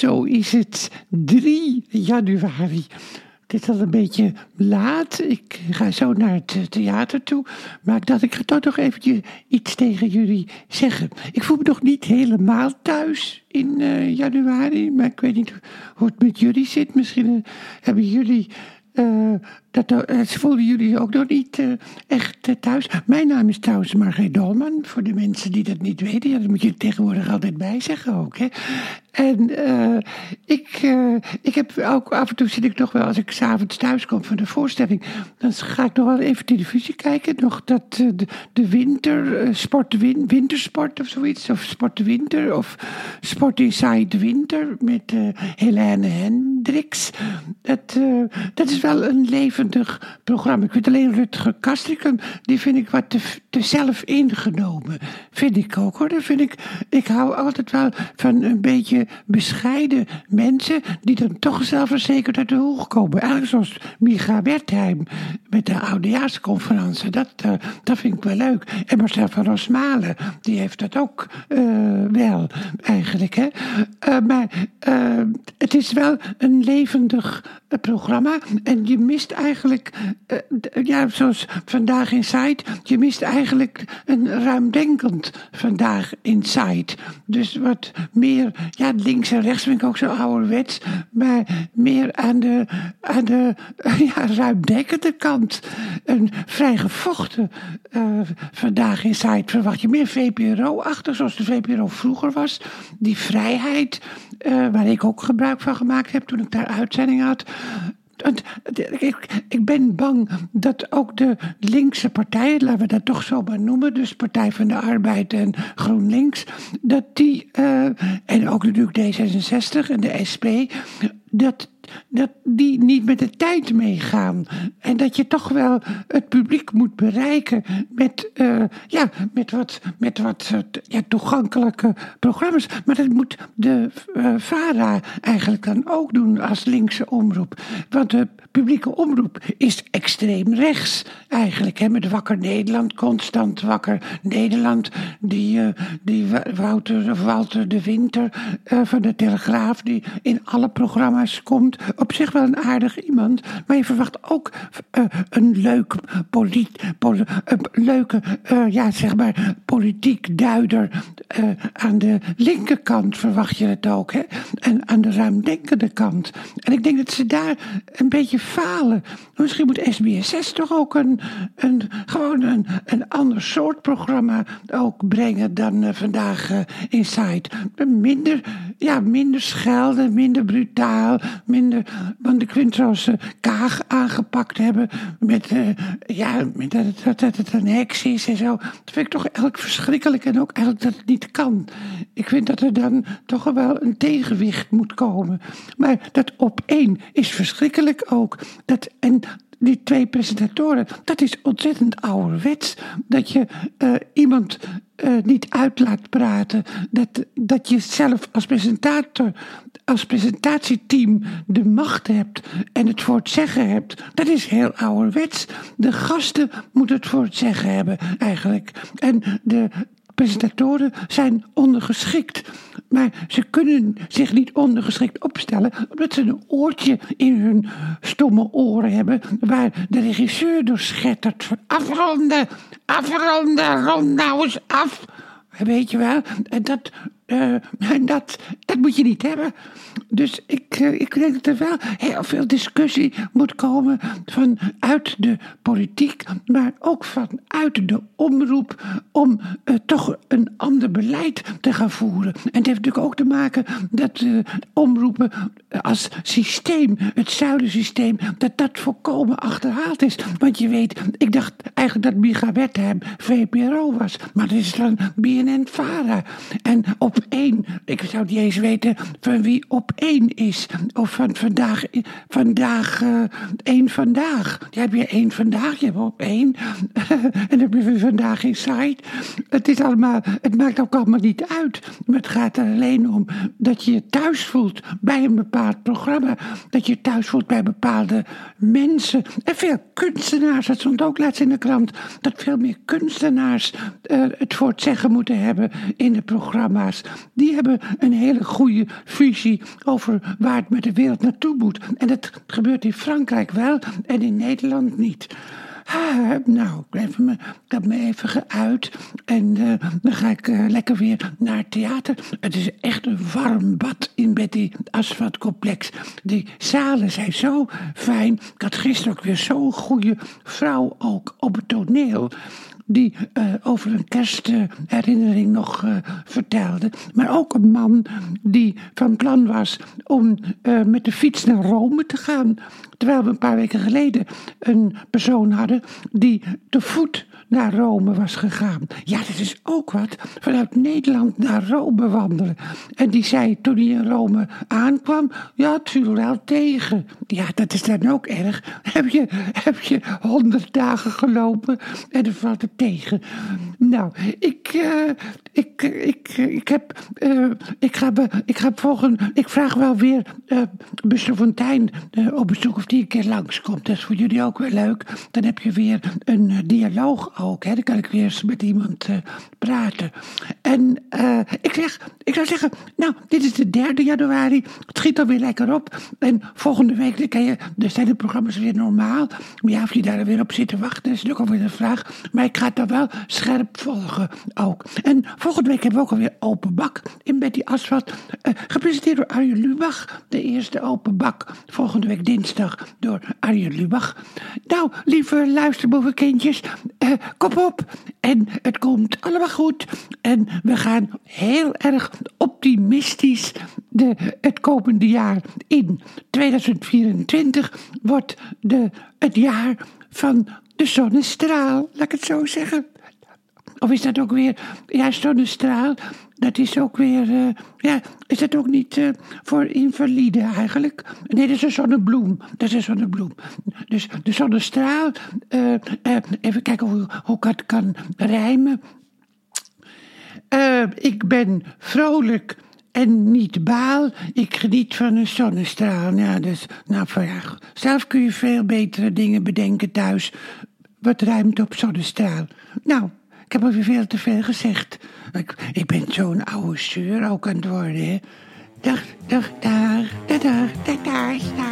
Zo is het 3 januari. Het is al een beetje laat. Ik ga zo naar het theater toe. Maar ik dacht, ik ga toch nog eventjes iets tegen jullie zeggen. Ik voel me nog niet helemaal thuis in uh, januari. Maar ik weet niet hoe het met jullie zit. Misschien uh, hebben jullie uh, dat, eh, voelden jullie ook nog niet uh, echt uh, thuis. Mijn naam is trouwens Margreet Dolman. Voor de mensen die dat niet weten. Dat moet je tegenwoordig altijd bij zeggen ook. Hè. En ik, ik heb ook af en toe zit ik nog wel, als ik s'avonds thuis kom van de voorstelling. Dan ga ik nog wel even televisie kijken. Nog dat de, de winter, sport, win, wintersport of zoiets. Of sport de winter. Of sport inside de winter. Met Helene Hendricks. Dat, dat is wel een leven programma. Ik vind alleen Rutger Kastrikum, die vind ik wat te, te zelf ingenomen. Vind ik ook hoor. Dat vind ik, ik hou altijd wel van een beetje bescheiden mensen die dan toch zelfverzekerd uit de hoog komen. Eigenlijk zoals Micha Wertheim met de oudejaarsconferentie. Dat, uh, dat vind ik wel leuk. En Marcel van Rosmalen, die heeft dat ook uh, wel eigenlijk. Hè? Maar het is wel een levendig programma en je mist eigenlijk, ja, zoals vandaag in Site, je mist eigenlijk een ruimdenkend vandaag in Site. Dus wat meer, ja, links en rechts vind ik ook zo ouderwets, maar meer aan de, aan de ja, ruimdenkende kant. Een vrij gevochten uh, vandaag in Site verwacht je meer VPRO-achtig, zoals de VPRO vroeger was. Die vrijheid, uh, waar ik ook gebruik van gemaakt heb toen ik daar uitzending had. Ik, ik ben bang dat ook de linkse partijen, laten we dat toch zo maar noemen, dus Partij van de Arbeid en GroenLinks, dat die, uh, en ook natuurlijk D66 en de SP, dat dat die niet met de tijd meegaan. En dat je toch wel het publiek moet bereiken met, uh, ja, met wat, met wat ja, toegankelijke programma's. Maar dat moet de uh, VARA eigenlijk dan ook doen als linkse omroep. Want de publieke omroep is extreem rechts eigenlijk. Hè, met Wakker Nederland, constant Wakker Nederland. Die, die Wouter, Walter de Winter van de Telegraaf, die in alle programma's komt op zich wel een aardig iemand, maar je verwacht ook uh, een leuk polit, poli, leuke, ja, zeg maar, politiek duider. aan de linkerkant verwacht je het ook, hè? En aan de ruimdenkende kant. En ik denk dat ze daar een beetje falen. Misschien moet SBSS toch ook een, een, gewoon een, een ander soort programma ook brengen dan vandaag Inside. Minder, ja, minder schelden, minder brutaal, minder want ik vind zoals ze Kaag aangepakt hebben. Met, ja, met dat, dat, dat, het een heks is en zo. Dat vind ik toch eigenlijk verschrikkelijk. En ook eigenlijk dat het niet kan. Ik vind dat er dan toch wel een tegenwicht moet komen. Maar dat op één is verschrikkelijk ook. Dat, en die twee presentatoren, dat is ontzettend ouderwets. Dat je uh, iemand uh, niet uit laat praten. Dat, dat je zelf als presentator, als presentatieteam de macht hebt en het voor het zeggen hebt. Dat is heel ouderwets. De gasten moeten het voor het zeggen hebben, eigenlijk. En de presentatoren zijn ondergeschikt. Maar ze kunnen zich niet ondergeschikt opstellen, omdat ze een oortje in hun stomme oren hebben, waar de regisseur door schettert. Afronden, afronden, rond nou eens af. Weet je wel? Dat, uh, dat, dat moet je niet hebben. Dus ik, uh, ik denk dat er wel heel veel discussie moet komen vanuit de politiek, maar ook vanuit de omroep om uh, toch een ander beleid te gaan voeren. En het heeft natuurlijk ook te maken dat omroepen als systeem, het zuilensysteem, dat dat volkomen achterhaald is. Want je weet, ik dacht eigenlijk dat Micha Wertheim VPRO was, maar dat is dan BNN-Vara. En op één, ik zou niet eens weten van wie op één is. Of van vandaag, vandaag uh, één vandaag. Dan heb je één vandaag, je hebt op één. en dan heb je vandaag in site. Het is allemaal, het maakt ook allemaal niet uit. Maar het gaat er alleen om dat je je thuis voelt bij een bepaald programma. Dat je je thuis voelt bij bepaalde mensen. En veel kunstenaars, dat stond ook laatst in de krant. Dat veel meer kunstenaars uh, het voor het zeggen moeten hebben in de programma's. Die hebben een hele goede visie over waar het met de wereld naartoe moet. En dat gebeurt in Frankrijk wel en in Nederland niet. Ah, nou, ik heb me, ik heb me even geuit. En uh, dan ga ik uh, lekker weer naar het theater. Het is echt een warm bad in Betty Asfaltcomplex. Die zalen zijn zo fijn. Ik had gisteren ook weer zo'n goede vrouw ook op het toneel die uh, over een kerstherinnering nog uh, vertelde. Maar ook een man die van plan was om uh, met de fiets naar Rome te gaan. Terwijl we een paar weken geleden een persoon hadden die te voet naar Rome was gegaan. Ja, dat is ook wat. Vanuit Nederland naar Rome wandelen. En die zei toen hij in Rome aankwam, ja, het wel tegen. Ja, dat is dan ook erg. Heb je, heb je honderd dagen gelopen en er valt het tegen. Nou, ik, uh, ik, ik, ik heb, uh, ik ga, ik ga volgende, ik vraag wel weer uh, Buster Fontijn uh, op bezoek of die een keer langskomt. Dat is voor jullie ook wel leuk. Dan heb je weer een dialoog ook. Hè? Dan kan ik weer eens met iemand uh, praten. En uh, ik, zeg, ik zou zeggen, nou, dit is de derde januari. Het schiet alweer lekker op. En volgende week dan kan je, dan zijn de programma's weer normaal. Maar ja, of je daar weer op zit te wachten, is natuurlijk alweer een vraag. Maar ik ga het dan wel scherp volgen ook. En volgende week hebben we ook alweer open bak in Betty Asfalt. Uh, gepresenteerd door Arjen Lubach. De eerste open bak volgende week dinsdag door Arjen Lubach. Nou, lieve luisterboevenkindjes, uh, kom op. En het komt allemaal goed. En we gaan heel erg optimistisch de, het komende jaar in. 2024 wordt de, het jaar van de zonnestraal, laat ik het zo zeggen. Of is dat ook weer, ja, zonnestraal, dat is ook weer, uh, ja, is dat ook niet uh, voor invalide eigenlijk? Nee, dat is een zonnebloem, dat is een zonnebloem. Dus de zonnestraal, uh, even kijken hoe, hoe ik het kan rijmen. ik ben vrolijk en niet baal. Ik geniet van een zonnestraal. Ja, dus, nou, zelf kun je veel betere dingen bedenken thuis. Wat ruimt op zonnestraal. Nou, ik heb alweer veel te veel gezegd. Ik, ik ben zo'n oude zeur ook aan het worden, hè. Dag, dag, dag, dag, dag, dag, dag.